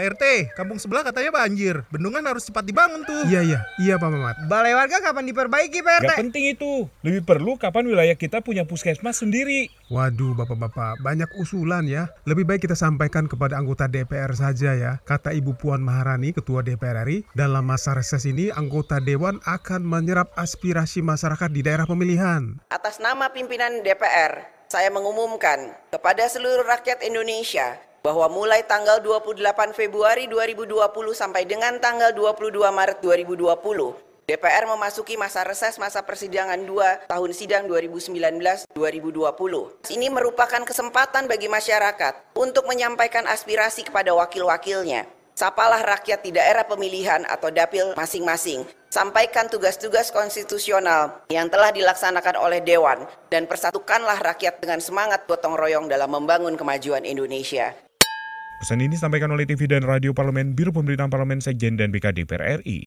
Pak RT, kampung sebelah katanya banjir. Bendungan harus cepat dibangun tuh. Iya iya, iya Pak Mamat. Balai warga kapan diperbaiki Pak RT? Gak penting itu. Lebih perlu kapan wilayah kita punya puskesmas sendiri. Waduh bapak-bapak, banyak usulan ya. Lebih baik kita sampaikan kepada anggota DPR saja ya. Kata Ibu Puan Maharani, Ketua DPR RI, dalam masa reses ini anggota Dewan akan menyerap aspirasi masyarakat di daerah pemilihan. Atas nama pimpinan DPR, saya mengumumkan kepada seluruh rakyat Indonesia bahwa mulai tanggal 28 Februari 2020 sampai dengan tanggal 22 Maret 2020, DPR memasuki masa reses masa persidangan 2 tahun sidang 2019-2020. Ini merupakan kesempatan bagi masyarakat untuk menyampaikan aspirasi kepada wakil-wakilnya. Sapalah rakyat di daerah pemilihan atau dapil masing-masing. Sampaikan tugas-tugas konstitusional yang telah dilaksanakan oleh Dewan dan persatukanlah rakyat dengan semangat gotong royong dalam membangun kemajuan Indonesia. Pesan ini disampaikan oleh TV dan Radio Parlemen, Biro Pemberitaan Parlemen, Sekjen, dan BKD DPR RI.